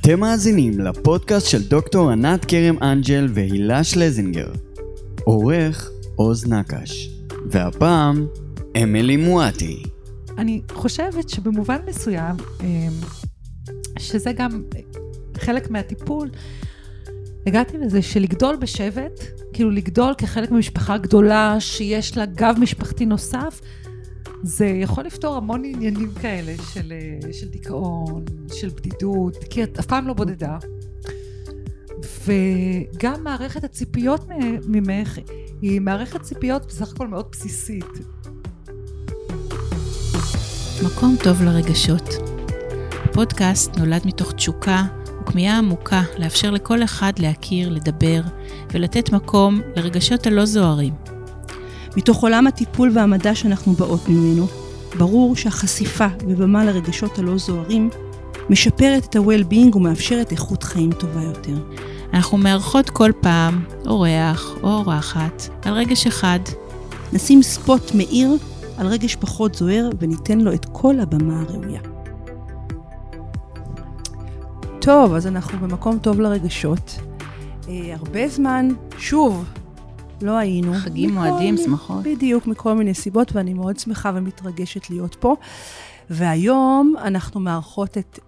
אתם מאזינים לפודקאסט של דוקטור ענת כרם אנג'ל והילה שלזינגר. עורך עוז נקש. והפעם, אמילי מואטי. אני חושבת שבמובן מסוים, אמ, שזה גם חלק מהטיפול, הגעתי לזה שלגדול בשבט, כאילו לגדול כחלק ממשפחה גדולה שיש לה גב משפחתי נוסף, זה יכול לפתור המון עניינים כאלה של, אה, של דיכאון, של בדידות, כי את אף פעם לא בודדה. וגם מערכת הציפיות ממך היא מערכת ציפיות בסך הכל מאוד בסיסית. מקום טוב לרגשות. הפודקאסט נולד מתוך תשוקה וכמיהה עמוקה לאפשר לכל אחד להכיר, לדבר ולתת מקום לרגשות הלא זוהרים. מתוך עולם הטיפול והמדע שאנחנו באות ממנו, ברור שהחשיפה ובמה לרגשות הלא זוהרים משפרת את ה-well-being ומאפשרת איכות חיים טובה יותר. אנחנו מארחות כל פעם אורח או אורחת על רגש אחד. נשים ספוט מאיר על רגש פחות זוהר וניתן לו את כל הבמה הראויה. טוב, אז אנחנו במקום טוב לרגשות. אה, הרבה זמן, שוב, לא היינו. חגים, מועדים, שמחות. בדיוק, מכל מיני סיבות, ואני מאוד שמחה ומתרגשת להיות פה. והיום אנחנו מארחות את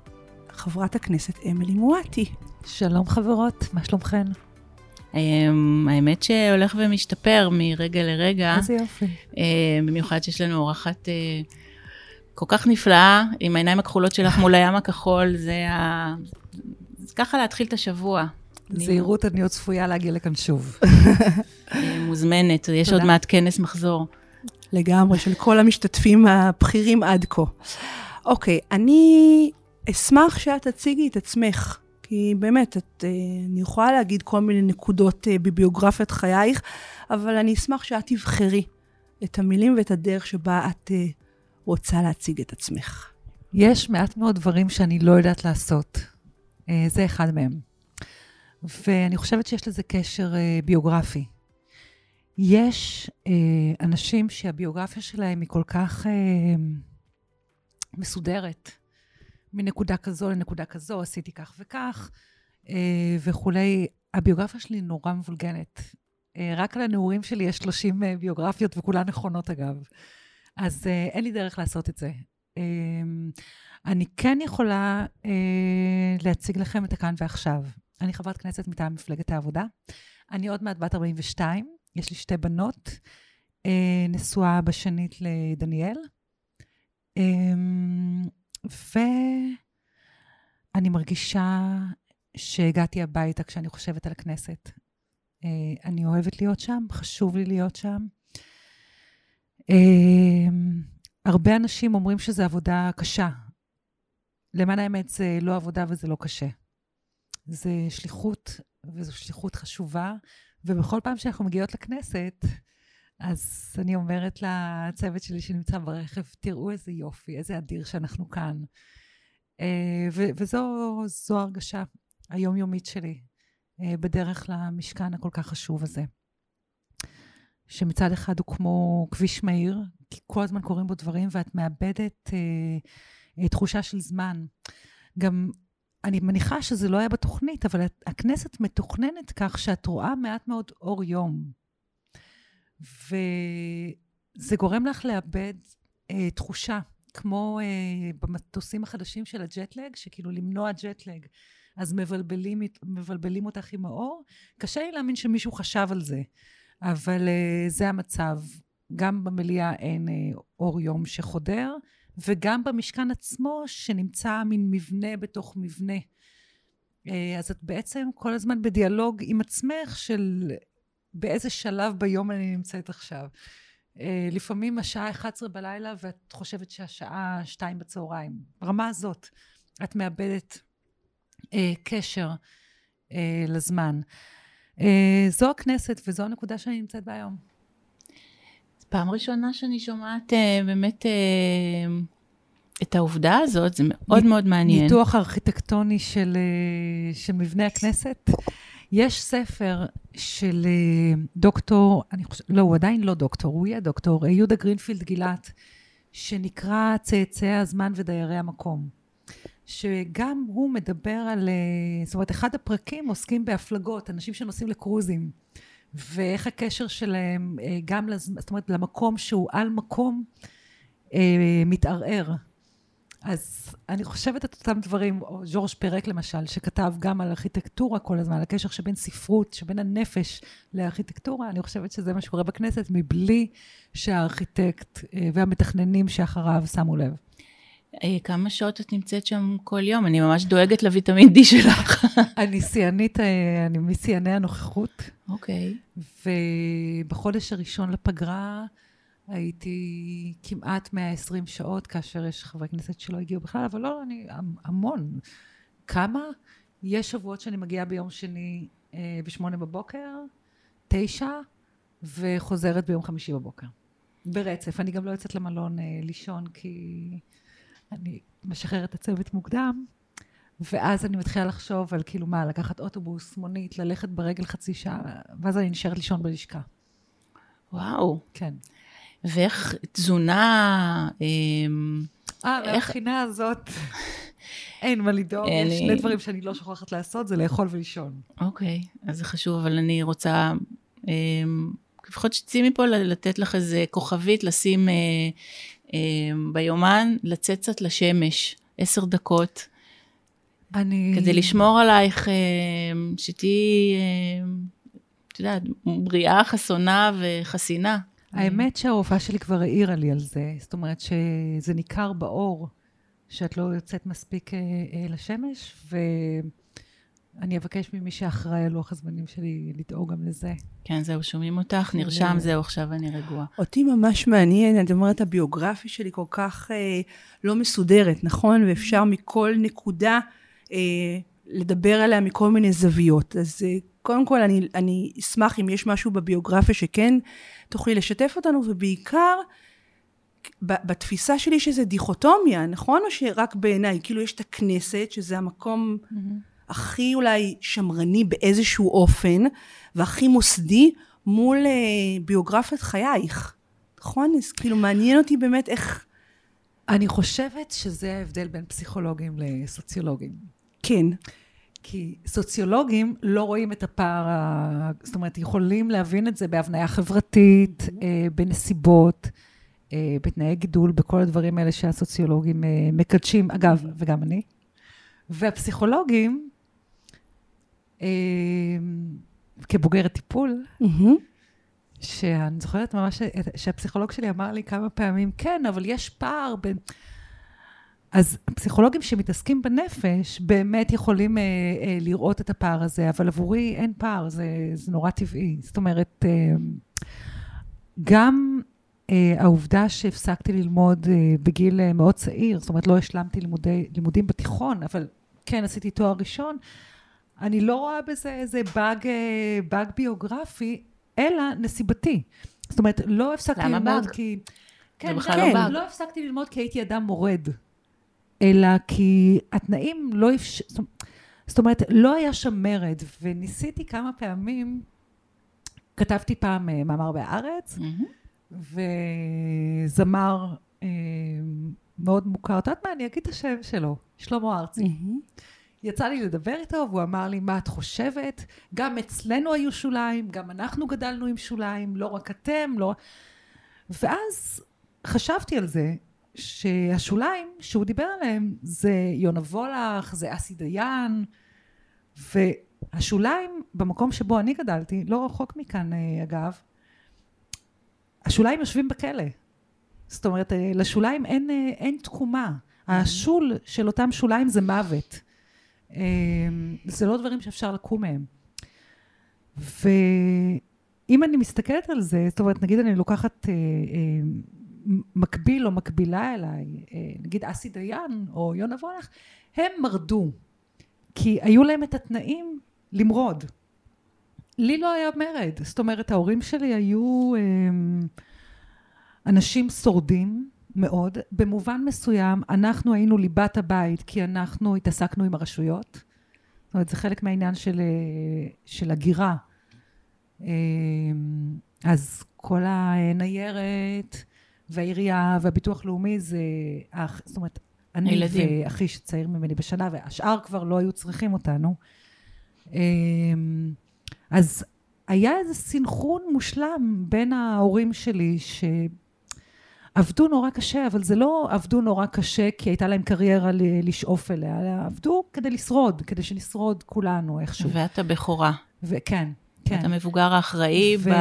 חברת הכנסת אמילי מואטי. שלום חברות, מה שלומכן? אמ, האמת שהולך ומשתפר מרגע לרגע. איזה יופי. אמ, במיוחד שיש לנו אורחת אה, כל כך נפלאה, עם העיניים הכחולות שלך מול הים הכחול, זה ה... ככה להתחיל את השבוע. זהירות, אני עוד צפויה להגיע לכאן שוב. אה, מוזמנת, יש עוד מעט כנס מחזור. לגמרי, של כל המשתתפים הבכירים עד כה. אוקיי, אני אשמח שאת תציגי את עצמך, כי באמת, את, אה, אני יכולה להגיד כל מיני נקודות אה, בביוגרפיית חייך, אבל אני אשמח שאת תבחרי את המילים ואת הדרך שבה את רוצה להציג את עצמך. יש מעט מאוד דברים שאני לא יודעת לעשות. זה אחד מהם. ואני חושבת שיש לזה קשר אה, ביוגרפי. יש אה, אנשים שהביוגרפיה שלהם היא כל כך אה, מסודרת, מנקודה כזו לנקודה כזו, עשיתי כך וכך אה, וכולי. הביוגרפיה שלי נורא מבולגנת. אה, רק על הנעורים שלי יש 30 אה, ביוגרפיות, וכולן נכונות אגב. אז אה, אין לי דרך לעשות את זה. אה, אני כן יכולה אה, להציג לכם את הכאן ועכשיו. אני חברת כנסת מטעם מפלגת העבודה. אני עוד מעט בת 42, יש לי שתי בנות, אה, נשואה בשנית לדניאל. אה, ואני מרגישה שהגעתי הביתה כשאני חושבת על הכנסת. אה, אני אוהבת להיות שם, חשוב לי להיות שם. הרבה אנשים אומרים שזו עבודה קשה. למען האמת, זה לא עבודה וזה לא קשה. זה שליחות, וזו שליחות חשובה, ובכל פעם שאנחנו מגיעות לכנסת, אז אני אומרת לצוות שלי שנמצא ברכב, תראו איזה יופי, איזה אדיר שאנחנו כאן. אה, וזו הרגשה היומיומית שלי אה, בדרך למשכן הכל כך חשוב הזה. שמצד אחד הוא כמו כביש מהיר, כי כל הזמן קורים בו דברים ואת מאבדת אה, תחושה של זמן. גם אני מניחה שזה לא היה בתוכנית, אבל הכנסת מתוכננת כך שאת רואה מעט מאוד אור יום. וזה גורם לך לאבד אה, תחושה, כמו אה, במטוסים החדשים של הג'טלג, שכאילו למנוע ג'טלג, אז מבלבלים, מבלבלים אותך עם האור. קשה לי להאמין שמישהו חשב על זה, אבל אה, זה המצב. גם במליאה אין אה, אור יום שחודר, וגם במשכן עצמו, שנמצא מין מבנה בתוך מבנה. אה, אז את בעצם כל הזמן בדיאלוג עם עצמך של באיזה שלב ביום אני נמצאת עכשיו. אה, לפעמים השעה 11 בלילה ואת חושבת שהשעה 2 בצהריים. ברמה הזאת, את מאבדת אה, קשר לזמן. זו הכנסת וזו הנקודה שאני נמצאת בה היום. פעם ראשונה שאני שומעת uh, באמת uh, את העובדה הזאת, זה מאוד מאוד מעניין. ניתוח ארכיטקטוני של, uh, של מבנה הכנסת. יש ספר של uh, דוקטור, אני חושב, לא, הוא עדיין לא דוקטור, הוא יהיה דוקטור, יהודה גרינפילד גילת, שנקרא צאצאי הזמן ודיירי המקום. שגם הוא מדבר על, זאת אומרת, אחד הפרקים עוסקים בהפלגות, אנשים שנוסעים לקרוזים, ואיך הקשר שלהם אה, גם, לז... זאת אומרת, למקום שהוא על מקום אה, מתערער. אז אני חושבת את אותם דברים, או ז'ורג' פרק למשל, שכתב גם על ארכיטקטורה כל הזמן, על הקשר שבין ספרות, שבין הנפש לארכיטקטורה, אני חושבת שזה מה שקורה בכנסת, מבלי שהארכיטקט אה, והמתכננים שאחריו שמו לב. אה, כמה שעות את נמצאת שם כל יום? אני ממש דואגת לוויטמין D שלך. אני שיאנית, אה, אני משיאני הנוכחות. אוקיי. ובחודש הראשון לפגרה הייתי כמעט 120 שעות, כאשר יש חברי כנסת שלא הגיעו בכלל, אבל לא, אני המון. כמה? יש שבועות שאני מגיעה ביום שני אה, בשמונה בבוקר, תשע, וחוזרת ביום חמישי בבוקר. ברצף. אני גם לא יוצאת למלון לישון, כי אני משחררת את הצוות מוקדם, ואז אני מתחילה לחשוב על כאילו מה, לקחת אוטובוס, מונית, ללכת ברגל חצי שעה, ואז אני נשארת לישון בלשכה. וואו. כן. ואיך תזונה... אמ, אה, מהבחינה הזאת, אין מה לדאוג, אין יש לי- שני דברים שאני לא שוכחת לעשות, זה לאכול ולישון. אוקיי, אז זה חשוב, אבל אני רוצה, אמ, לפחות שתצאי מפה לתת לך איזה כוכבית, לשים אה, ביומן, לצאת קצת לשמש, עשר דקות, אני... כדי לשמור עלייך, אמ, שתהיי, אמ, את יודעת, בריאה, חסונה וחסינה. האמת שהרופאה שלי כבר העירה לי על זה, זאת אומרת שזה ניכר באור, שאת לא יוצאת מספיק אה, אה, ואני אבקש ממי שאחראי על לוח הזמנים שלי לדאוג גם לזה. כן, זהו, שומעים אותך, נרשם, זהו, עכשיו אני רגועה. אותי ממש מעניין, את אומרת, הביוגרפיה שלי כל כך אה, לא מסודרת, נכון? ואפשר מכל נקודה אה, לדבר עליה מכל מיני זוויות. אז אה, קודם כל, אני, אני אשמח אם יש משהו בביוגרפיה שכן תוכלי לשתף אותנו, ובעיקר, ב- בתפיסה שלי שזה דיכוטומיה, נכון? או שרק בעיניי, כאילו יש את הכנסת, שזה המקום הכי אולי שמרני באיזשהו אופן, והכי מוסדי, מול אה, ביוגרפיית חייך. נכון? אז כאילו מעניין אותי באמת איך... אני חושבת שזה ההבדל בין פסיכולוגים לסוציולוגים. כן. כי סוציולוגים לא רואים את הפער, ה- זאת אומרת, יכולים להבין את זה בהבניה חברתית, אה, בנסיבות, אה, בתנאי גידול, בכל הדברים האלה שהסוציולוגים אה, מקדשים, אגב, וגם אני. והפסיכולוגים, כבוגרת טיפול. שאני זוכרת ממש שהפסיכולוג שלי אמר לי כמה פעמים, כן, אבל יש פער בין... אז הפסיכולוגים שמתעסקים בנפש באמת יכולים אה, אה, לראות את הפער הזה, אבל עבורי אין פער, זה, זה נורא טבעי. זאת אומרת, אה, גם אה, העובדה שהפסקתי ללמוד אה, בגיל אה, מאוד צעיר, זאת אומרת, לא השלמתי לימודי, לימודים בתיכון, אבל כן עשיתי תואר ראשון, אני לא רואה בזה איזה באג, אה, באג ביוגרפי, אלא נסיבתי. זאת אומרת, לא הפסקתי ללמוד באג? כי... כן, כן, לא באג. לא הפסקתי ללמוד כי הייתי אדם מורד, אלא כי התנאים לא אפשר... זאת אומרת- לא היה שם מרד, וניסיתי כמה פעמים, כתבתי פעם אה, מאמר בהארץ, מהמם. וזמר אה, מאוד מוכר, את יודעת מה, אני אגיד את השם שלו, שלמה ארצי. מהמם. יצא לי לדבר איתו, והוא אמר לי, מה את חושבת? גם אצלנו היו שוליים, גם אנחנו גדלנו עם שוליים, לא רק אתם, לא... ואז חשבתי על זה, שהשוליים שהוא דיבר עליהם זה יונה וולך, זה אסי דיין, והשוליים במקום שבו אני גדלתי, לא רחוק מכאן אה, אגב, השוליים יושבים בכלא. זאת אומרת, אה, לשוליים אין, אה, אין תקומה. השול של אותם שוליים זה מוות. אה, זה לא דברים שאפשר לקום מהם. ואם אני מסתכלת על זה, זאת אומרת, נגיד אני לוקחת אה, אה, מקביל או מקבילה אליי, אה, נגיד אסי דיין או יונה וולך, הם מרדו, כי היו להם את התנאים למרוד. לי לא היה מרד, זאת אומרת, ההורים שלי היו אה, אנשים שורדים מאוד. במובן מסוים, אנחנו היינו ליבת הבית, כי אנחנו התעסקנו עם הרשויות. זאת אומרת, זה חלק מהעניין של, אה, של הגירה. אה, אז כל הניירת והעירייה והביטוח לאומי זה, זאת אומרת, אני הילדים. ואחי שצעיר ממני בשנה, והשאר כבר לא היו צריכים אותנו. אמ, אז היה איזה סנכרון מושלם בין ההורים שלי, שעבדו נורא קשה, אבל זה לא עבדו נורא קשה כי הייתה להם קריירה ל- לשאוף אליה, אלא עבדו כדי לשרוד, כדי שנשרוד כולנו איכשהו. ואת הבכורה. וכן, כן. את המבוגר האחראי ו- ב...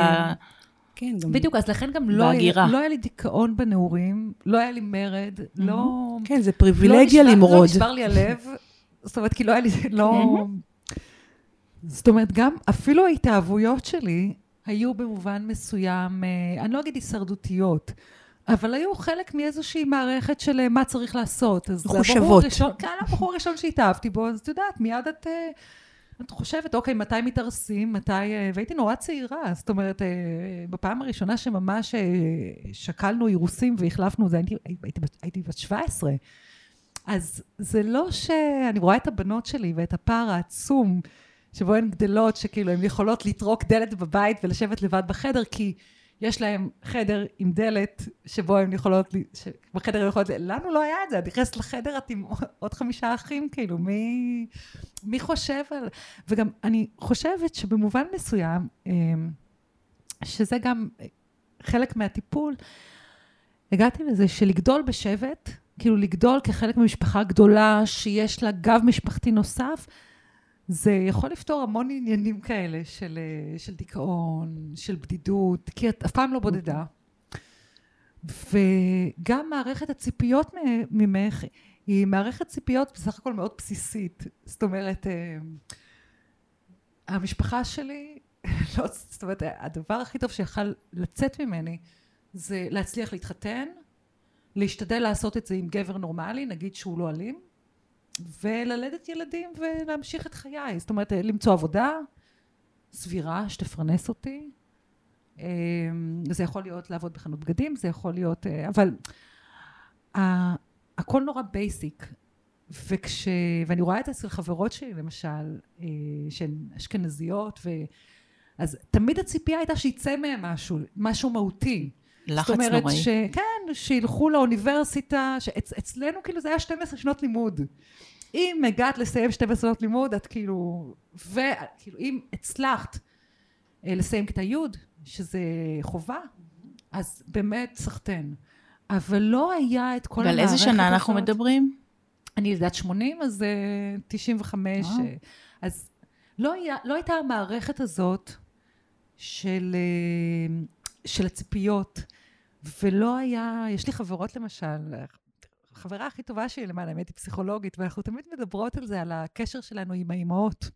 כן, גם... בדיוק, אז לכן גם לא היה. לא היה לי דיכאון בנעורים, לא היה לי מרד, לא... כן, זה פריבילגיה לא נשבר- למרוד. לא נשבר לי הלב, זאת אומרת, כי לא היה לי, לא... זאת אומרת, גם אפילו ההתאהבויות שלי היו במובן מסוים, אה, אני לא אגיד הישרדותיות, אבל היו חלק מאיזושהי מערכת של אה, מה צריך לעשות. אז מחושבות. הראשון- כן, הבחור הראשון שהתאהבתי בו, אז את יודעת, מיד את... אה, את חושבת, אוקיי, מתי מתארסים, מתי... אה, והייתי נורא צעירה, זאת אומרת, בפעם הראשונה שממש שקלנו אירוסים והחלפנו זה, הייתי, הייתי, הייתי בת 17. אז זה לא שאני רואה את הבנות שלי ואת הפער העצום שבו הן גדלות, שכאילו הן יכולות לטרוק דלת בבית ולשבת לבד בחדר, כי יש להן חדר עם דלת שבו הן יכולות, בחדר הן יכולות, לנו לא היה את זה, את נכנסת לחדר, את עם עוד חמישה אחים, כאילו, מי, מי חושב על... וגם אני חושבת שבמובן מסוים, אמ, שזה גם חלק מהטיפול, הגעתי לזה שלגדול בשבט, כאילו לגדול כחלק ממשפחה גדולה שיש לה גב משפחתי נוסף, זה יכול לפתור המון עניינים כאלה של, אה, של דיכאון, של בדידות, כי את אף פעם לא בודדה. וגם מערכת הציפיות ממך היא מערכת ציפיות בסך הכל מאוד בסיסית. זאת אומרת, אה, המשפחה שלי, לא, זאת אומרת, הדבר הכי טוב שיכל לצאת ממני זה להצליח להתחתן, להשתדל לעשות את זה עם גבר נורמלי, נגיד שהוא לא אלים, וללדת ילדים ולהמשיך את חיי. זאת אומרת, למצוא עבודה סבירה שתפרנס אותי. אה, זה יכול להיות לעבוד בחנות בגדים, זה יכול להיות... אה, אבל הכל נורא basic. וכש... ואני רואה את זה אצל חברות שלי, למשל, אה, שהן אשכנזיות, ו... אז תמיד הציפייה הייתה שיצא מהם משהו, משהו מהותי. לחץ זאת אומרת נוראי. ש... כן, שילכו לאוניברסיטה, שאצלנו כאילו זה היה 12 שנות לימוד. אם הגעת לסיים 12 שנות לימוד, את כאילו... וכאילו, אם הצלחת אה, לסיים כיתה י', שזה חובה, אז באמת סחטיין. אבל לא היה את כל ועל המערכת איזה שנה אנחנו הזאת. מדברים? אני לידת 80, אז אה, 95. וואו. אה, אז לא, היה, לא הייתה המערכת הזאת של, אה, של הציפיות, ולא היה, יש לי חברות למשל, החברה הכי טובה שלי למעלה, האמת היא פסיכולוגית, ואנחנו תמיד מדברות על זה, על הקשר שלנו עם האימהות.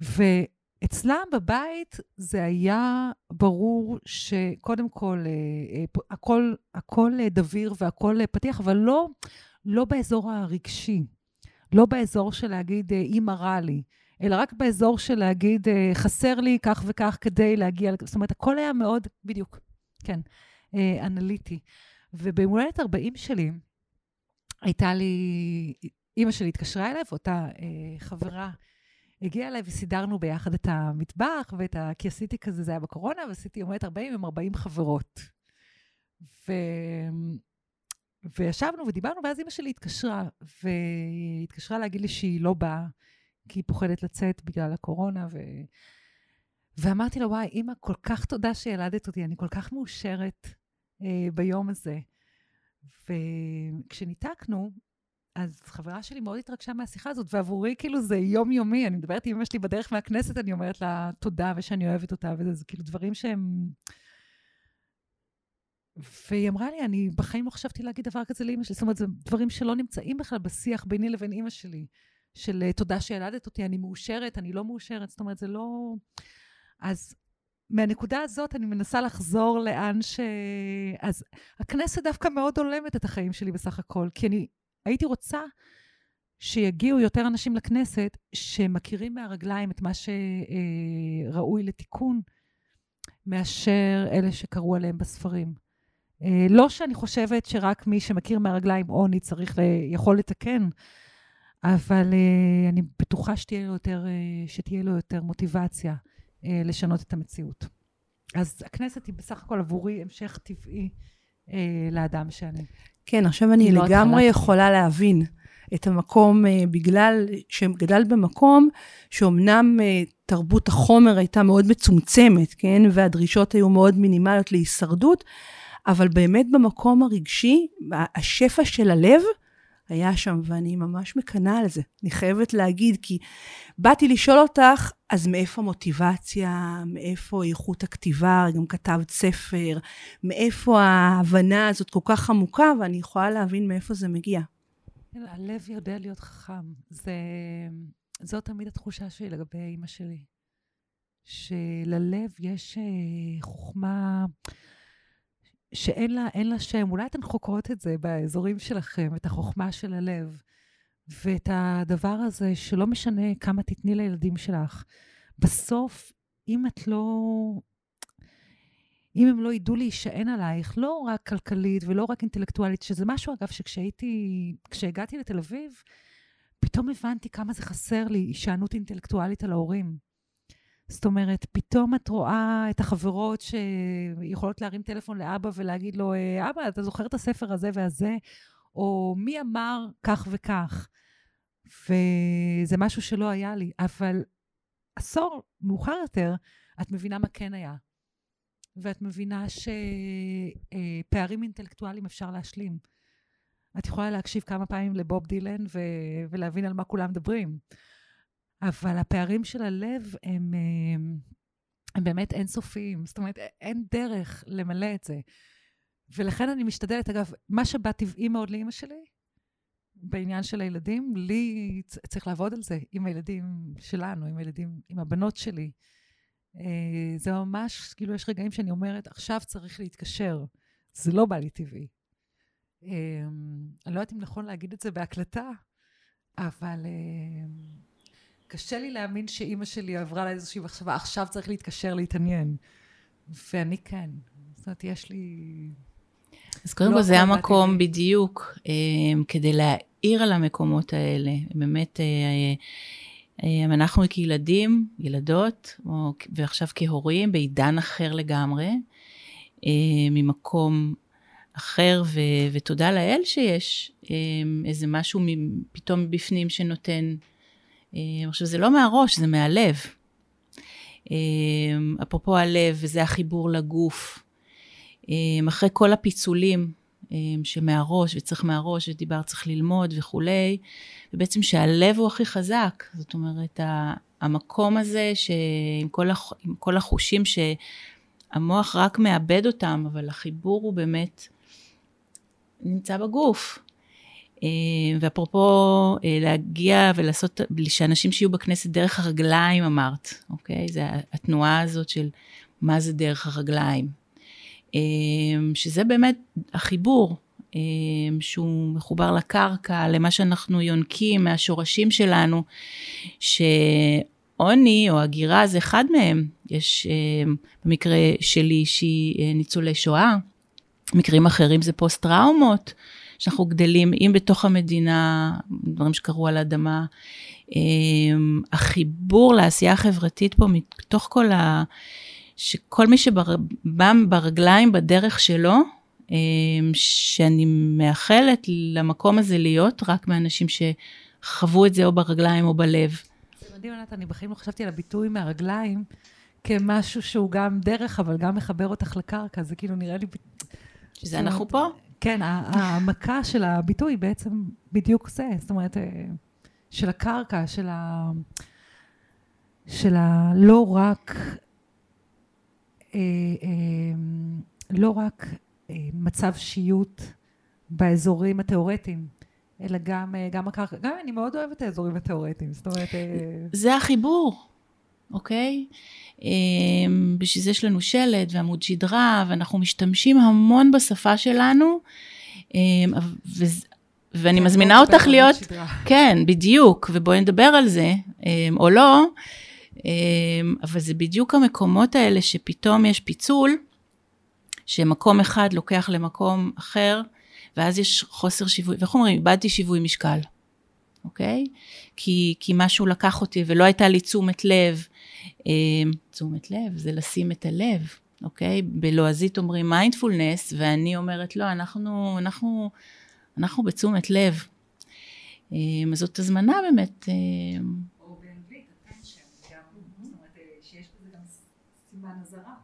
ואצלם בבית זה היה ברור שקודם כל, אה, אה, הכל, הכל אה, דביר והכל פתיח, אבל לא, לא באזור הרגשי, לא באזור של להגיד, אימא רע לי, אלא רק באזור של להגיד, אה, חסר לי כך וכך כדי להגיע, לכ-" זאת אומרת, הכל היה מאוד, בדיוק, כן, אה, אנליטי. ובמולדת 40 שלי, הייתה לי, אימא שלי התקשרה אליי, ואותה אה, חברה הגיעה אליי וסידרנו ביחד את המטבח, ואת ה... כי עשיתי כזה, זה היה בקורונה, ועשיתי יומדת 40 עם 40 חברות. ו... וישבנו ודיברנו, ואז אימא שלי התקשרה, והיא התקשרה להגיד לי שהיא לא באה, כי היא פוחדת לצאת בגלל הקורונה, ו... ואמרתי לה, וואי, אימא, כל כך תודה שילדת אותי, אני כל כך מאושרת אה, ביום הזה. וכשניתקנו, אז חברה שלי מאוד התרגשה מהשיחה הזאת, ועבורי כאילו זה יומיומי, אני מדברת עם אמא שלי בדרך מהכנסת, אני אומרת לה תודה ושאני אוהבת אותה, וזה זה כאילו דברים שהם... והיא אמרה לי, אני בחיים לא חשבתי להגיד דבר כזה לאימא שלי, זאת אומרת, זה דברים שלא נמצאים בכלל בשיח ביני לבין אימא שלי, של אה, תודה שילדת אותי, אני מאושרת, אני לא מאושרת, זאת אומרת, זה לא... אז מהנקודה הזאת אני מנסה לחזור לאן ש... אז הכנסת דווקא מאוד הולמת את החיים שלי בסך הכל, כי אני הייתי רוצה שיגיעו יותר אנשים לכנסת שמכירים מהרגליים את מה שראוי לתיקון, מאשר אלה שקראו עליהם בספרים. אה, לא שאני חושבת שרק מי שמכיר מהרגליים עוני צריך, ל- יכול לתקן, אבל אה, אני בטוחה שתהיה לו יותר, אה, שתהיה לו יותר מוטיבציה אה, לשנות את המציאות. אז הכנסת היא בסך הכל עבורי המשך טבעי אה, לאדם שאני. כן, עכשיו אני לא לגמרי התחלה. יכולה להבין את המקום, אה, בגלל שגדלת במקום שאומנם אה, תרבות החומר הייתה מאוד מצומצמת, כן? והדרישות היו מאוד מינימליות להישרדות, אבל באמת במקום הרגשי, השפע של הלב היה שם, ואני ממש מקנאה על זה. אני חייבת להגיד, כי באתי לשאול אותך, אז מאיפה המוטיבציה, מאיפה איכות הכתיבה, גם כתבת ספר, מאיפה ההבנה הזאת כל כך עמוקה, ואני יכולה להבין מאיפה זה מגיע. הלב יודע להיות חכם. זה, זאת תמיד התחושה שלי לגבי אימא שלי. שללב יש אה, חוכמה שאין לה, לה שם. אולי אתן חוקרות את זה באזורים שלכם, את החוכמה של הלב. ואת הדבר הזה שלא משנה כמה תתני לילדים שלך, בסוף, אם את לא... אם הם לא ידעו להישען עלייך, לא רק כלכלית ולא רק אינטלקטואלית, שזה משהו, אגב, שכשהייתי, כשהגעתי לתל אביב, פתאום הבנתי כמה זה חסר לי, הישענות אינטלקטואלית על ההורים. זאת אומרת, פתאום את רואה את החברות שיכולות להרים טלפון לאבא ולהגיד לו, "אה, אבא, אתה זוכר את הספר הזה והזה? או מי אמר כך וכך? וזה משהו שלא היה לי, אבל עשור מאוחר יותר, את מבינה מה כן היה. ואת מבינה שפערים אינטלקטואליים אפשר להשלים. את יכולה להקשיב כמה פעמים לבוב דילן ו- ולהבין על מה כולם מדברים. אבל הפערים של הלב הם, הם, הם באמת אינסופיים. זאת אומרת, אין דרך למלא את זה. ולכן אני משתדלת, אגב, מה שבא טבעי מאוד לאימא שלי, בעניין של הילדים, לי צריך לעבוד על זה עם הילדים שלנו, עם הילדים, עם הבנות שלי. אה, זה ממש, כאילו, יש רגעים שאני אומרת, עכשיו צריך להתקשר. זה לא בא לי טבעי. אה, אני לא יודעת אם נכון להגיד את זה בהקלטה, אבל אה, קשה לי להאמין שאימא שלי עברה לה איזושהי מחשבה, עכשיו צריך להתקשר להתעניין. ואני כן. זאת אומרת, יש לי... אז קודם לא כל זה הכל המקום באתי- בדיוק אה, כדי להעיר על המקומות האלה. באמת, אה, אה, אנחנו כילדים, ילדות, ועכשיו כהורים, בעידן אחר לגמרי, ממקום אחר, ו, ותודה לאל שיש איזה משהו פתאום מבפנים שנותן. אה, עכשיו, זה לא מהראש, זה מהלב. אה, אפרופו הלב, וזה החיבור לגוף. אה, אחרי כל הפיצולים שמהראש, וצריך מהראש, ודיבר צריך ללמוד וכולי, ובעצם שהלב הוא הכי חזק. זאת אומרת, המקום הזה שעם כל, הח, כל החושים שהמוח רק מאבד אותם, אבל החיבור הוא באמת נמצא בגוף. אה, ואפרופו אה, להגיע ולעשות, שאנשים שיהיו בכנסת דרך הרגליים אמרת, אוקיי? זה התנועה הזאת של מה זה דרך הרגליים. אה, שזה באמת החיבור, שהוא מחובר לקרקע, למה שאנחנו יונקים מהשורשים שלנו, שעוני או הגירה זה אחד מהם. יש במקרה שלי שהיא ניצולי שואה, מקרים אחרים זה פוסט טראומות, שאנחנו גדלים, אם בתוך המדינה, דברים שקרו על האדמה, אה, החיבור לעשייה החברתית פה, מתוך כל ה... שכל מי שבא ברגליים בדרך שלו, אה, שאני מאחלת למקום הזה להיות רק מאנשים שחוו את זה או ברגליים או בלב. זה מדהים, ענת, אני בחיים לא חשבתי על הביטוי מהרגליים כמשהו שהוא גם דרך, אבל גם מחבר אותך לקרקע. זה כאילו נראה לי... שזה אנחנו פה. כן, העמקה של הביטוי בעצם בדיוק זה. זאת אומרת, אה, של הקרקע, של ה... של ה... לא רק... אה, אה, לא רק מצב שיוט באזורים התיאורטיים, אלא גם, גם הקרקע. גם אני מאוד אוהבת את האזורים התיאורטיים. זאת אומרת... זה החיבור, אוקיי? אמ, בשביל זה יש לנו שלט ועמוד שדרה, ואנחנו משתמשים המון בשפה שלנו, אמ, ו- ואני כן, מזמינה אותך להיות, שדרה. כן, בדיוק, ובואי נדבר על זה, אמ, או לא, אבל זה בדיוק המקומות האלה שפתאום יש פיצול, שמקום אחד לוקח למקום אחר, ואז יש חוסר שיווי, ואיך אומרים? איבדתי שיווי משקל, אוקיי? כי, כי משהו לקח אותי ולא הייתה לי תשומת לב. אמ, תשומת לב זה לשים את הלב, אוקיי? בלועזית אומרים מיינדפולנס, ואני אומרת, לא, אנחנו, אנחנו, אנחנו בתשומת לב. אה, אז זאת הזמנה באמת. אה, או באנגלית, attention, גם, זאת אומרת, אה, שיש בזה גם סימן אזהרה.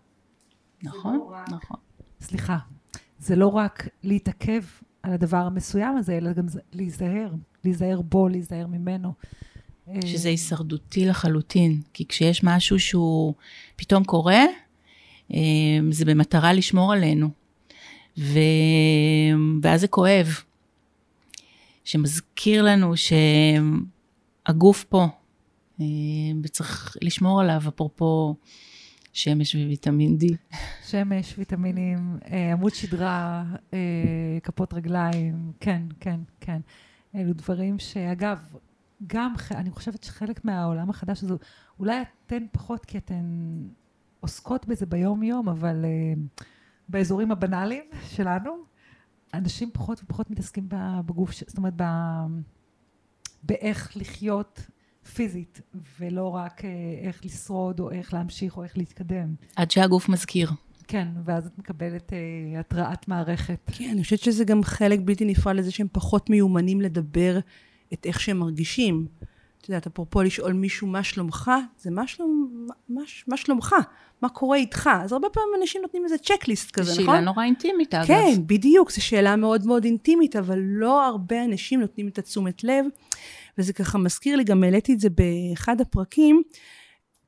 נכון, לא רק- נכון. סליחה, זה לא רק להתעכב על הדבר המסוים הזה, אלא גם זה- להיזהר, להיזהר בו, להיזהר ממנו. שזה הישרדותי לחלוטין. כי כשיש משהו שהוא פתאום קורה, אה, זה במטרה לשמור עלינו. ו... ואז זה כואב. שמזכיר לנו שהגוף פה, אה, וצריך לשמור עליו, אפרופו שמש וויטמין D. שמש, ויטמינים, אה, עמוד שדרה, אה, כפות רגליים, כן, כן, כן. אלו דברים שאגב, גם, אני חושבת שחלק מהעולם החדש הזה, אולי אתן פחות כי אתן עוסקות בזה ביום-יום, אבל אה, באזורים הבנאליים שלנו, אנשים פחות ופחות מתעסקים ב- בגוף, זאת אומרת, ב- באיך לחיות פיזית, ולא רק אה, איך לשרוד, או איך להמשיך, או איך להתקדם. עד שהגוף מזכיר. כן, ואז את מקבלת אה, התראת מערכת. כן, אני חושבת שזה גם חלק בלתי נפרד לזה שהם פחות מיומנים לדבר את איך שהם מרגישים. את יודעת, אפרופו לשאול מישהו מה שלומך, זה מה, שלום, מה, מה שלומך, מה קורה איתך. אז הרבה פעמים אנשים נותנים איזה צ'קליסט כזה, זו נכון? שאלה נורא אינטימית, אגב. כן, בדיוק, זו שאלה מאוד מאוד אינטימית, אבל לא הרבה אנשים נותנים את התשומת לב, וזה ככה מזכיר לי, גם העליתי את זה באחד הפרקים,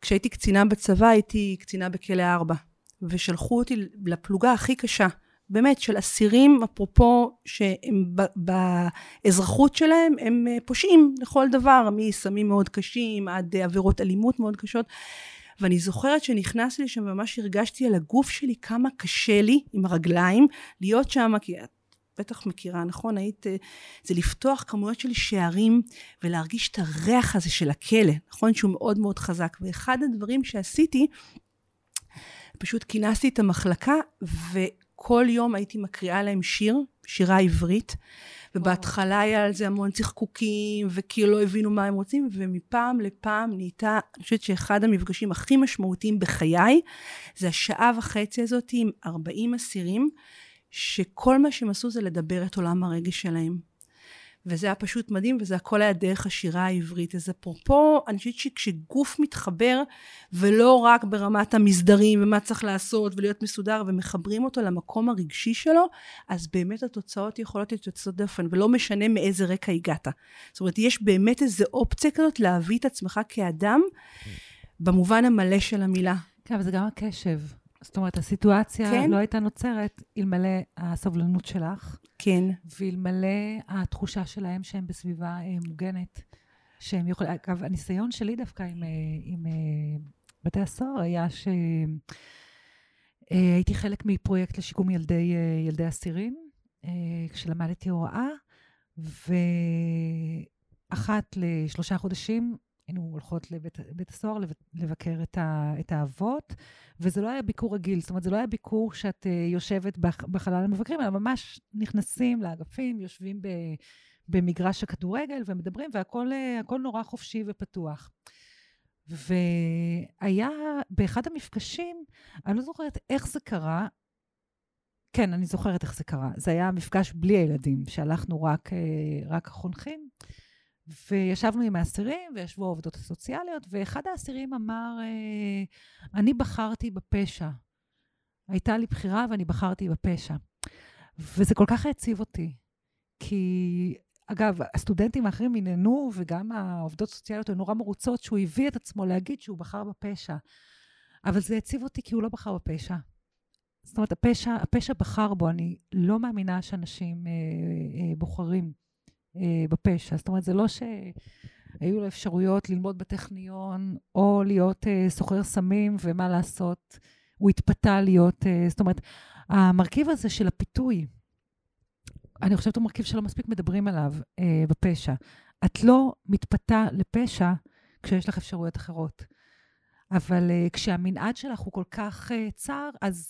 כשהייתי קצינה בצבא, הייתי קצינה בכלא 4, ושלחו אותי לפלוגה הכי קשה, באמת, של אסירים, אפרופו, שהם באזרחות שלהם, הם אה, פושעים לכל דבר, מסמים מאוד קשים עד אה, עבירות אלימות מאוד קשות. ואני זוכרת שנכנסתי לשם וממש הרגשתי על הגוף שלי כמה קשה לי עם הרגליים להיות שם, כי את בטח מכירה, נכון? היית, אה, זה לפתוח כמויות של שערים ולהרגיש את הריח הזה של הכלא, נכון? שהוא מאוד מאוד חזק. ואחד הדברים שעשיתי, פשוט כינסתי את המחלקה וכל יום הייתי מקריאה להם שיר, שירה עברית. ובהתחלה היה על זה המון צחקוקים, וכאילו לא הבינו מה הם רוצים, ומפעם לפעם נהייתה, אני חושבת שאחד המפגשים הכי משמעותיים בחיי, זה השעה וחצי הזאת עם 40 אסירים, שכל מה שהם עשו זה לדבר את עולם הרגש שלהם. וזה היה פשוט מדהים, וזה הכל היה דרך השירה העברית. אז אפרופו, אני חושבת שכשגוף מתחבר, ולא רק ברמת המסדרים ומה צריך לעשות ולהיות מסודר, ומחברים אותו למקום הרגשי שלו, אז באמת התוצאות יכולות להיות יוצאות דופן, ולא משנה מאיזה רקע הגעת. זאת אומרת, יש באמת איזו אופציה כזאת להביא את עצמך כאדם, במובן המלא של המילה. כן, אבל זה גם הקשב. זאת אומרת, הסיטואציה כן. לא הייתה נוצרת אלמלא הסבלנות שלך, כן. ואלמלא התחושה שלהם שהם בסביבה אה, מוגנת. שהם יכולים, אגב, הניסיון שלי דווקא עם, אה, עם אה, בתי הסוהר היה ש... הייתי חלק מפרויקט לשיקום ילדי, ילדי אסירים, כשלמדתי הוראה, ואחת לשלושה חודשים היינו הולכות לבית בית הסוהר לב- לבקר את, ה, את האבות, וזה לא היה ביקור רגיל, זאת אומרת, זה לא היה ביקור שאת אה, יושבת בח, בחלל המבקרים, אלא ממש נכנסים לאגפים, יושבים ב, במגרש הכדורגל ומדברים, והכל אה, נורא חופשי ופתוח. והיה באחד המפגשים, אני לא זוכרת איך זה קרה, כן, אני זוכרת איך זה קרה. זה היה מפגש בלי הילדים, שהלכנו רק, אה, רק החונכים, וישבנו עם האסירים, וישבו העובדות הסוציאליות, ואחד האסירים אמר, אה, אני בחרתי בפשע. הייתה לי בחירה ואני בחרתי בפשע. וזה כל כך העציב אותי, כי, אגב, הסטודנטים האחרים הנהנו, וגם העובדות הסוציאליות היו נורא מרוצות שהוא הביא את עצמו להגיד שהוא בחר בפשע. אבל זה העציב אותי כי הוא לא בחר בפשע. זאת אומרת, הפשע, הפשע בחר בו, אני לא מאמינה שאנשים אה, אה, בוחרים אה, בפשע. זאת אומרת, זה לא שהיו לו אפשרויות ללמוד בטכניון, או להיות אה, סוחר סמים, ומה לעשות, הוא התפתה להיות, אה, זאת אומרת, המרכיב הזה של הפיתוי, אני חושבת הוא מרכיב שלא מספיק מדברים עליו אה, בפשע. את לא מתפתה לפשע כשיש לך אפשרויות אחרות. אבל uh, כשהמנעד שלך הוא כל כך uh, צר, אז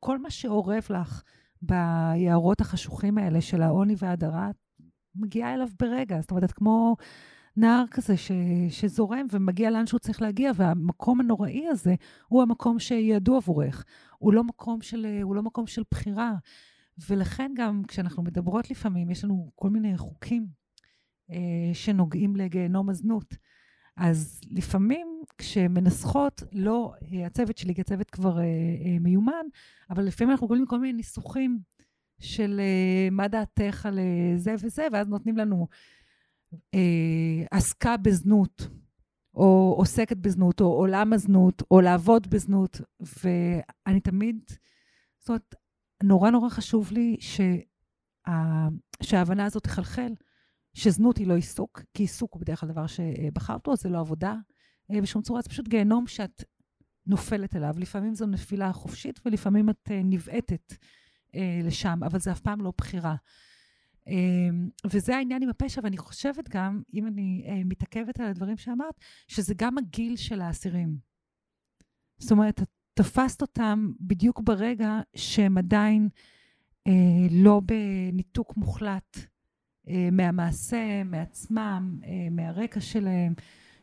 כל מה שאורב לך ביערות החשוכים האלה של העוני וההדרה, מגיעה אליו ברגע. זאת אומרת, את כמו נהר כזה ש, שזורם ומגיע לאן שהוא צריך להגיע, והמקום הנוראי הזה הוא המקום שידוע עבורך. הוא לא מקום של, הוא לא מקום של בחירה. ולכן גם כשאנחנו מדברות לפעמים, יש לנו כל מיני חוקים אה, שנוגעים לגיהנום הזנות. אז לפעמים כשמנסחות, לא, הצוות שלי כצוות כבר אה, אה, מיומן, אבל לפעמים אנחנו קוראים כל מיני ניסוחים של אה, מה דעתך על אה, זה וזה, ואז נותנים לנו אה, עסקה בזנות, או עוסקת בזנות, או עולם הזנות, או לעבוד בזנות, ואני תמיד, זאת אומרת, נורא נורא חשוב לי שה, שההבנה הזאת תחלחל, שזנות היא לא עיסוק, כי עיסוק הוא בדרך כלל דבר שבחרת בו, זה לא עבודה אה, בשום צורה, זה פשוט גיהנום שאת נופלת אליו. לפעמים זו נפילה חופשית ולפעמים את נבעטת אה, לשם, אבל זה אף פעם לא בחירה. וזה העניין עם הפשע, ואני חושבת גם, אם אני מתעכבת על הדברים שאמרת, שזה גם הגיל של האסירים. זאת אומרת, תפסת אותם בדיוק ברגע שהם עדיין אה, לא בניתוק מוחלט אה, מהמעשה, מעצמם, אה, מהרקע שלהם,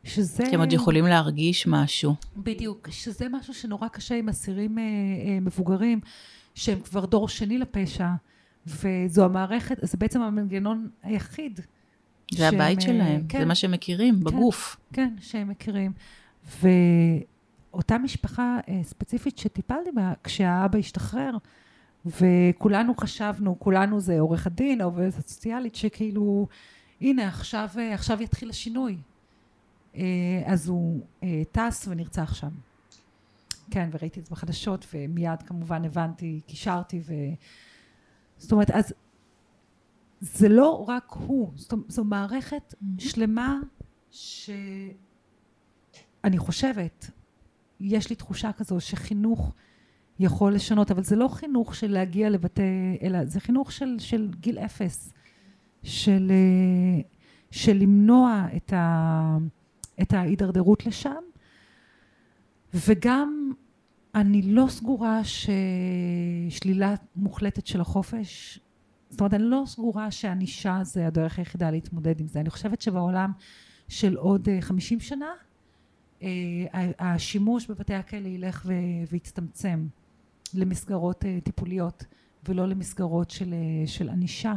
שזה... כי הם עוד יכולים להרגיש משהו. בדיוק, שזה משהו שנורא קשה עם אסירים אה, אה, מבוגרים, שהם כבר דור שני לפשע, וזו המערכת, זה בעצם המנגנון היחיד. זה שהם, הבית אה, שלהם, כן, זה מה שהם מכירים, כן, בגוף. כן, שהם מכירים. ו... אותה משפחה אה, ספציפית שטיפלתי בה, כשהאבא השתחרר, וכולנו חשבנו, כולנו זה עורך הדין, העובדת הסוציאלית, שכאילו, הנה, עכשיו, אה, עכשיו יתחיל השינוי. אז הוא טס ונרצח שם. כן, וראיתי את זה בחדשות, ומיד כמובן הבנתי, קישרתי, ו... זאת אומרת, אז זה לא רק הוא, זאת, זו מערכת שלמה שאני חושבת, יש לי תחושה כזו שחינוך יכול לשנות, אבל זה לא חינוך של להגיע לבתי, אלא זה חינוך של, של גיל אפס, של, של למנוע את, ה, את ההידרדרות לשם, וגם אני לא סגורה ששלילה מוחלטת של החופש, זאת אומרת, אני לא סגורה שענישה זה הדרך היחידה להתמודד עם זה. אני חושבת שבעולם של עוד אה, חמישים שנה, אה, השימוש בבתי הכלא ילך ויצטמצם למסגרות אה, טיפוליות ולא למסגרות של, אה, של ענישה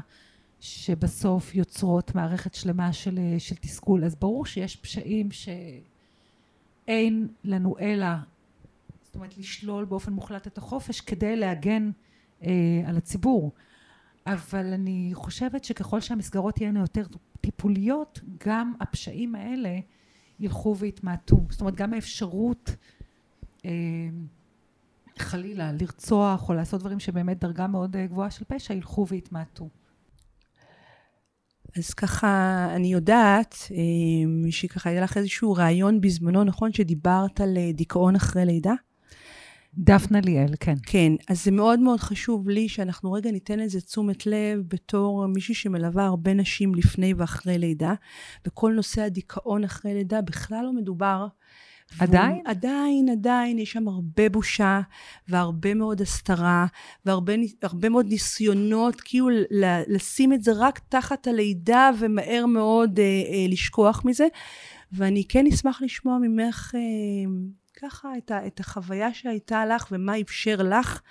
שבסוף יוצרות מערכת שלמה של, של תסכול. אז ברור שיש פשעים שאין לנו אלא, זאת אומרת לשלול באופן מוחלט את החופש כדי להגן אה, על הציבור. אבל אני חושבת שככל שהמסגרות תהיינה יותר טיפוליות, גם הפשעים האלה ילכו ויתמעטו. זאת אומרת, גם האפשרות אה, חלילה לרצוח או לעשות דברים שבאמת דרגה מאוד אה, גבוהה של פשע, ילכו ויתמעטו. אז ככה, אני יודעת אה, שככה היה לך איזשהו רעיון בזמנו, נכון? שדיברת על אה, דיכאון אחרי לידה? דפנה ליאל, כן. כן, אז זה מאוד מאוד חשוב לי שאנחנו רגע ניתן לזה תשומת לב בתור מישהי שמלווה הרבה נשים לפני ואחרי לידה, וכל נושא הדיכאון אחרי לידה בכלל לא מדובר. עדיין? עדיין, עדיין, יש שם הרבה בושה והרבה מאוד הסתרה והרבה מאוד ניסיונות כאילו לשים את זה רק תחת הלידה ומהר מאוד אה, אה, לשכוח מזה. ואני כן אשמח לשמוע ממך אה, ככה את, ה, את החוויה שהייתה לך ומה אפשר לך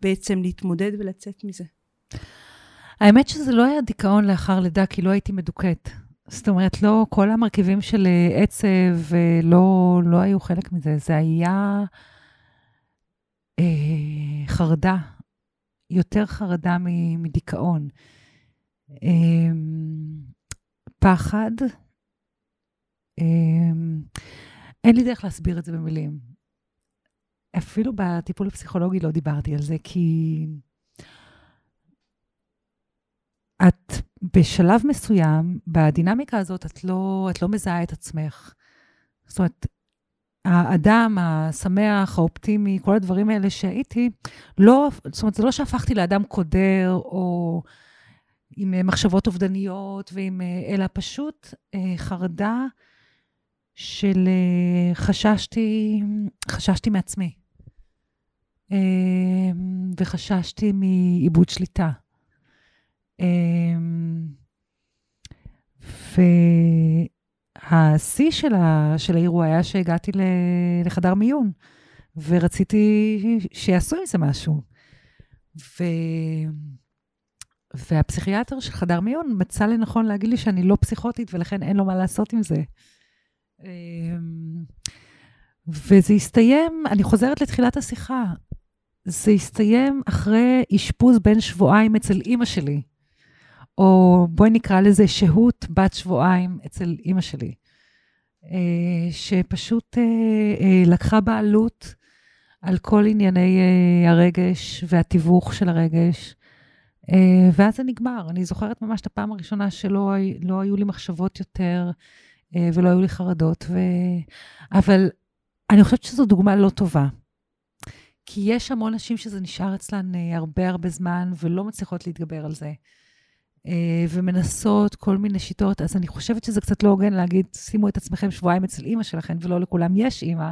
בעצם להתמודד ולצאת מזה. האמת שזה לא היה דיכאון לאחר לידה, כי לא הייתי מדוכאת. זאת אומרת, לא, כל המרכיבים של אה, עצב אה, לא, לא היו חלק מזה. זה היה אה, חרדה, יותר חרדה מדיכאון. אה, פחד. אה, אין לי דרך להסביר את זה במילים. אפילו בטיפול הפסיכולוגי לא דיברתי על זה, כי את בשלב מסוים, בדינמיקה הזאת, את לא, את לא מזהה את עצמך. זאת אומרת, האדם השמח, האופטימי, כל הדברים האלה שהייתי, לא, זאת אומרת, זה לא שהפכתי לאדם קודר, או עם מחשבות אובדניות, ועם, אלא פשוט אה, חרדה של אה, חששתי, חששתי מעצמי. אה, וחששתי מאיבוד שליטה. אה, השיא של, ה, של האירוע היה שהגעתי לחדר מיון, ורציתי שיעשו עם זה משהו. ו... והפסיכיאטר של חדר מיון מצא לנכון להגיד לי שאני לא פסיכוטית ולכן אין לו מה לעשות עם זה. אמ, וזה הסתיים, אני חוזרת לתחילת השיחה, זה הסתיים אחרי אשפוז בין שבועיים אצל אימא שלי, או בואי נקרא לזה שהות בת שבועיים אצל אימא שלי, אה, שפשוט אה, אה, לקחה בעלות על כל ענייני הרגש והתיווך של הרגש. ואז זה נגמר. אני זוכרת ממש את הפעם הראשונה שלא לא היו לי מחשבות יותר ולא היו לי חרדות. ו... אבל אני חושבת שזו דוגמה לא טובה. כי יש המון נשים שזה נשאר אצלן אה, הרבה הרבה זמן ולא מצליחות להתגבר על זה. אה, ומנסות כל מיני שיטות, אז אני חושבת שזה קצת לא הוגן להגיד, שימו את עצמכם שבועיים אצל אימא שלכם, ולא לכולם יש אימא,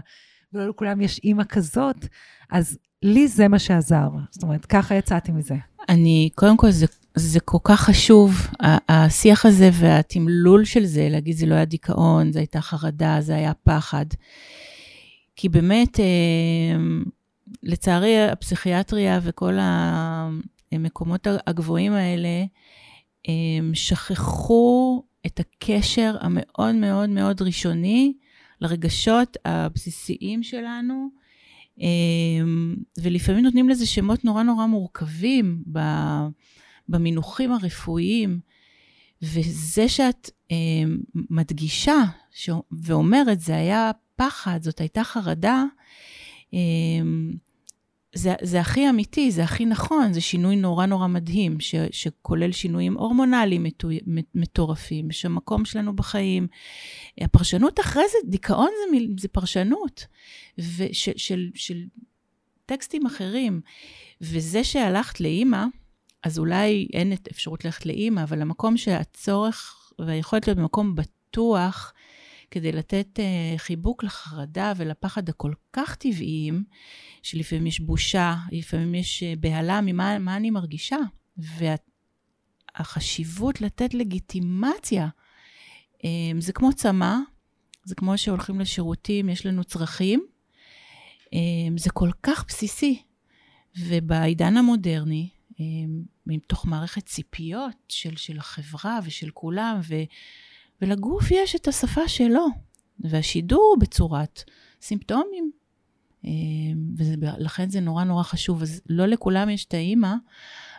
ולא לכולם יש אימא כזאת, אז לי זה מה שעזר. זאת אומרת, ככה יצאתי מזה. אני, קודם כל, זה, זה כל כך חשוב, השיח הזה והתמלול של זה, להגיד זה לא היה דיכאון, זה הייתה חרדה, זה היה פחד. כי באמת, אה, לצערי, הפסיכיאטריה וכל המקומות הגבוהים האלה, הם שכחו את הקשר המאוד מאוד מאוד ראשוני לרגשות הבסיסיים שלנו, ולפעמים נותנים לזה שמות נורא נורא מורכבים במינוחים הרפואיים. וזה שאת מדגישה ואומרת, זה היה פחד, זאת הייתה חרדה, אמ, זה, זה הכי אמיתי, זה הכי נכון, זה שינוי נורא נורא מדהים, ש, שכולל שינויים הורמונליים מטורפים, שהמקום שלנו בחיים. הפרשנות אחרי זה, דיכאון זה, זה פרשנות וש, של, של טקסטים אחרים. וזה שהלכת לאימא, אז אולי אין את אפשרות ללכת לאימא, אבל המקום שהצורך והיכולת להיות במקום בטוח, כדי לתת uh, חיבוק לחרדה ולפחד הכל כך טבעיים, שלפעמים יש בושה, לפעמים יש uh, בהלה ממה מה אני מרגישה. והחשיבות וה, לתת לגיטימציה, um, זה כמו צמא, זה כמו שהולכים לשירותים, יש לנו צרכים, um, זה כל כך בסיסי. ובעידן המודרני, מתוך מערכת ציפיות של, של החברה ושל כולם, ו... ולגוף יש את השפה שלו, והשידור בצורת סימפטומים. אה, ולכן זה נורא נורא חשוב. אז לא לכולם יש את האימא,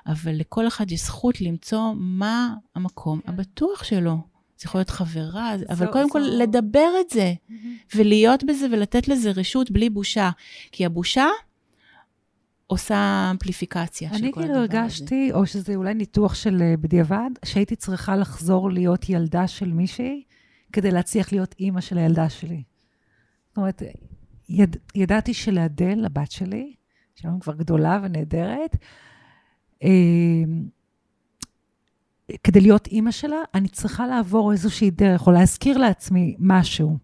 אבל לכל אחד יש זכות למצוא מה המקום כן. הבטוח שלו. זה יכול להיות חברה, זו, אבל קודם זו... כל לדבר את זה, mm-hmm. ולהיות בזה ולתת לזה רשות בלי בושה. כי הבושה עושה אמפליפיקציה של כל הדבר הזה. אני כאילו הרגשתי, או שזה אולי ניתוח של אה, בדיעבד, שהייתי צריכה לחזור להיות ילדה של מישהי, כדי להצליח להיות אימא של הילדה שלי. זאת אומרת, יד, ידעתי שלאדל, הבת שלי, שהיום כבר גדולה ונהדרת, אה, כדי להיות אימא שלה, אני צריכה לעבור איזושהי דרך, או להזכיר לעצמי משהו.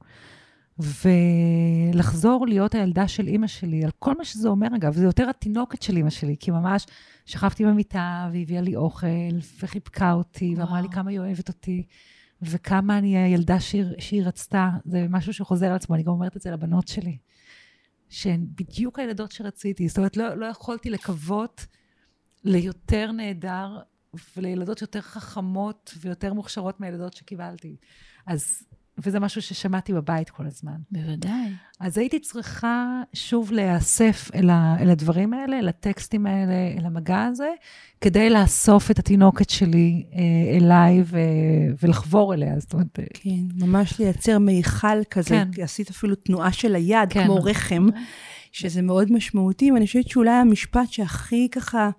ולחזור להיות הילדה של אימא שלי, על כל מה שזה אומר, אגב, זה יותר התינוקת של אימא שלי, כי ממש שכבתי במיטה והביאה לי אוכל, וחיבקה אותי, וואו. ואמרה לי כמה היא אוהבת אותי, וכמה אני הילדה שהיא, שהיא רצתה. זה משהו שחוזר על עצמו, אני גם אומרת את זה לבנות שלי, שהן בדיוק הילדות שרציתי. זאת אומרת, לא, לא יכולתי לקוות ליותר נהדר ולילדות יותר חכמות ויותר מוכשרות מהילדות שקיבלתי. אז וזה משהו ששמעתי בבית כל הזמן. בוודאי. אז הייתי צריכה שוב להיאסף אל, ה, אל הדברים האלה, אל הטקסטים האלה, אל המגע הזה, כדי לאסוף את התינוקת שלי אה, אליי ו, ולחבור אליה. זאת אומרת... אה, כן, ממש לייצר מיכל כזה. כן. עשית אפילו תנועה של היד, כן. כמו רחם, שזה מאוד משמעותי, ואני חושבת שאולי המשפט שהכי ככה...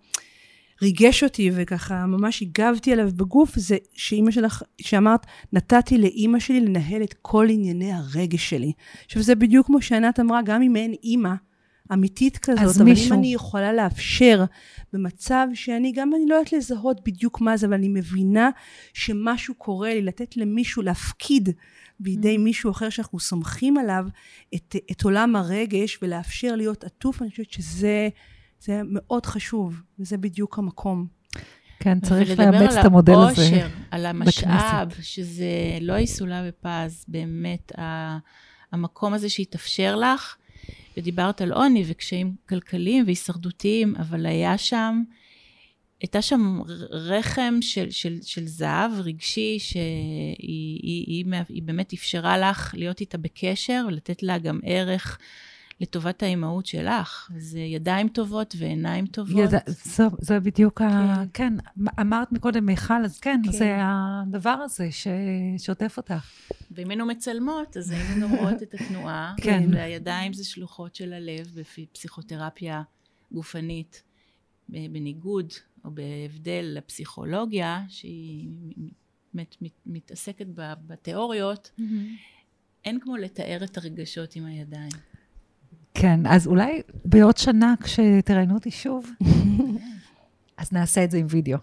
ריגש אותי וככה ממש הגבתי עליו בגוף, זה שאימא שלך, שאמרת, נתתי לאימא שלי לנהל את כל ענייני הרגש שלי. עכשיו זה בדיוק כמו שענת אמרה, גם אם אין אימא אמיתית כזאת, אבל מישהו... אם אני יכולה לאפשר במצב שאני, גם אני לא יודעת לזהות בדיוק מה זה, אבל אני מבינה שמשהו קורה לי, לתת למישהו, להפקיד בידי mm. מישהו אחר שאנחנו סומכים עליו את, את עולם הרגש ולאפשר להיות עטוף, אני חושבת שזה... זה מאוד חשוב, וזה בדיוק המקום. כן, צריך לאמץ את המודל הזה. ולדבר על העושר, על המשאב, בכנסת. שזה לא יסולא בפז, באמת, המקום הזה שהתאפשר לך, ודיברת על עוני וקשיים כלכליים והישרדותיים, אבל היה שם, הייתה שם רחם של, של, של זהב רגשי, שהיא היא, היא, היא באמת אפשרה לך להיות איתה בקשר ולתת לה גם ערך. לטובת האימהות שלך. זה ידיים טובות ועיניים טובות. יד... זו, זו בדיוק כן. ה... כן, אמרת מקודם מיכל, אז כן, כן, זה הדבר הזה ששוטף אותך. ואם היינו מצלמות, אז היינו רואות את התנועה. כן. והידיים זה שלוחות של הלב בפסיכותרפיה גופנית, בניגוד או בהבדל לפסיכולוגיה, שהיא מת, מת, מתעסקת בתיאוריות. Mm-hmm. אין כמו לתאר את הרגשות עם הידיים. כן, אז אולי בעוד שנה כשתראיינו אותי שוב, אז נעשה את זה עם וידאו.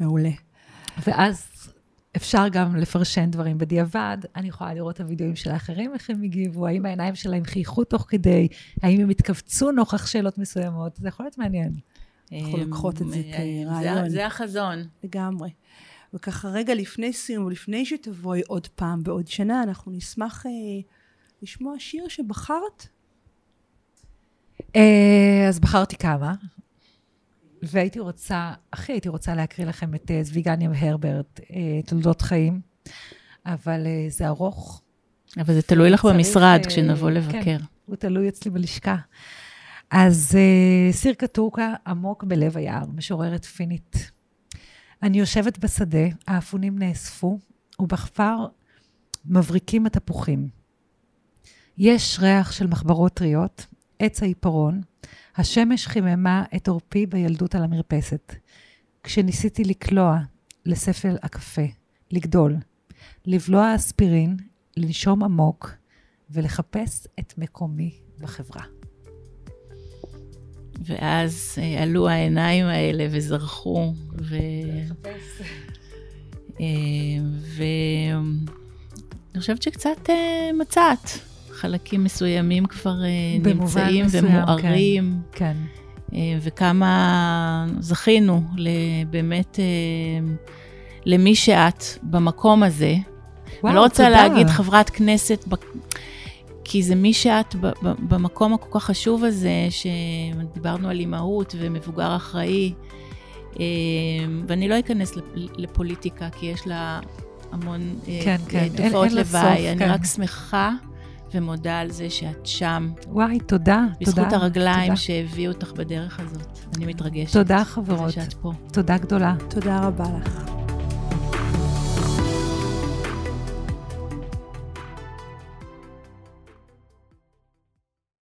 מעולה. ואז אפשר גם לפרשן דברים בדיעבד. אני יכולה לראות את הוידאוים של האחרים, איך הם הגיבו, האם העיניים שלהם חייכו תוך כדי, האם הם התכווצו נוכח שאלות מסוימות. זה יכול להיות מעניין. אנחנו לוקחות את זה כרעיון. זה החזון. לגמרי. וככה רגע לפני סיום, ולפני שתבואי עוד פעם בעוד שנה, אנחנו נשמח אה, לשמוע שיר שבחרת אה, אז בחרתי כמה, והייתי רוצה, הכי הייתי רוצה להקריא לכם את אה, זוויגניה והרברט, אה, תולדות חיים, אבל זה ארוך. אבל זה תלוי לך במשרד כשנבוא לבקר. כן, הוא תלוי אצלי בלשכה. אז סירקה טורקה עמוק בלב היער, משוררת פינית. אני יושבת בשדה, האפונים נאספו, ובכפר מבריקים התפוחים. יש ריח של מחברות טריות, עץ העיפרון, השמש חיממה את עורפי בילדות על המרפסת. כשניסיתי לקלוע לספל הקפה, לגדול, לבלוע אספירין, לנשום עמוק ולחפש את מקומי בחברה. ואז אה, עלו העיניים האלה וזרחו, ו... אה, ואני חושבת שקצת אה, מצאת. חלקים מסוימים כבר אה, נמצאים מסוים, ומוארים. כן. כן. וכמה זכינו באמת אה, למי שאת במקום הזה. וואו, אני לא רוצה תודה. להגיד חברת כנסת, כי זה מי שאת במקום הכל כך חשוב הזה, שדיברנו על אימהות ומבוגר אחראי. ואני לא אכנס לפוליטיקה, כי יש לה המון כן, כן. תופעות לוואי. אני כן. רק שמחה ומודה על זה שאת שם. וואי, תודה. בזכות תודה, הרגליים תודה. שהביאו אותך בדרך הזאת. אני מתרגשת. תודה, חברות. שאת פה. תודה גדולה. תודה רבה לך.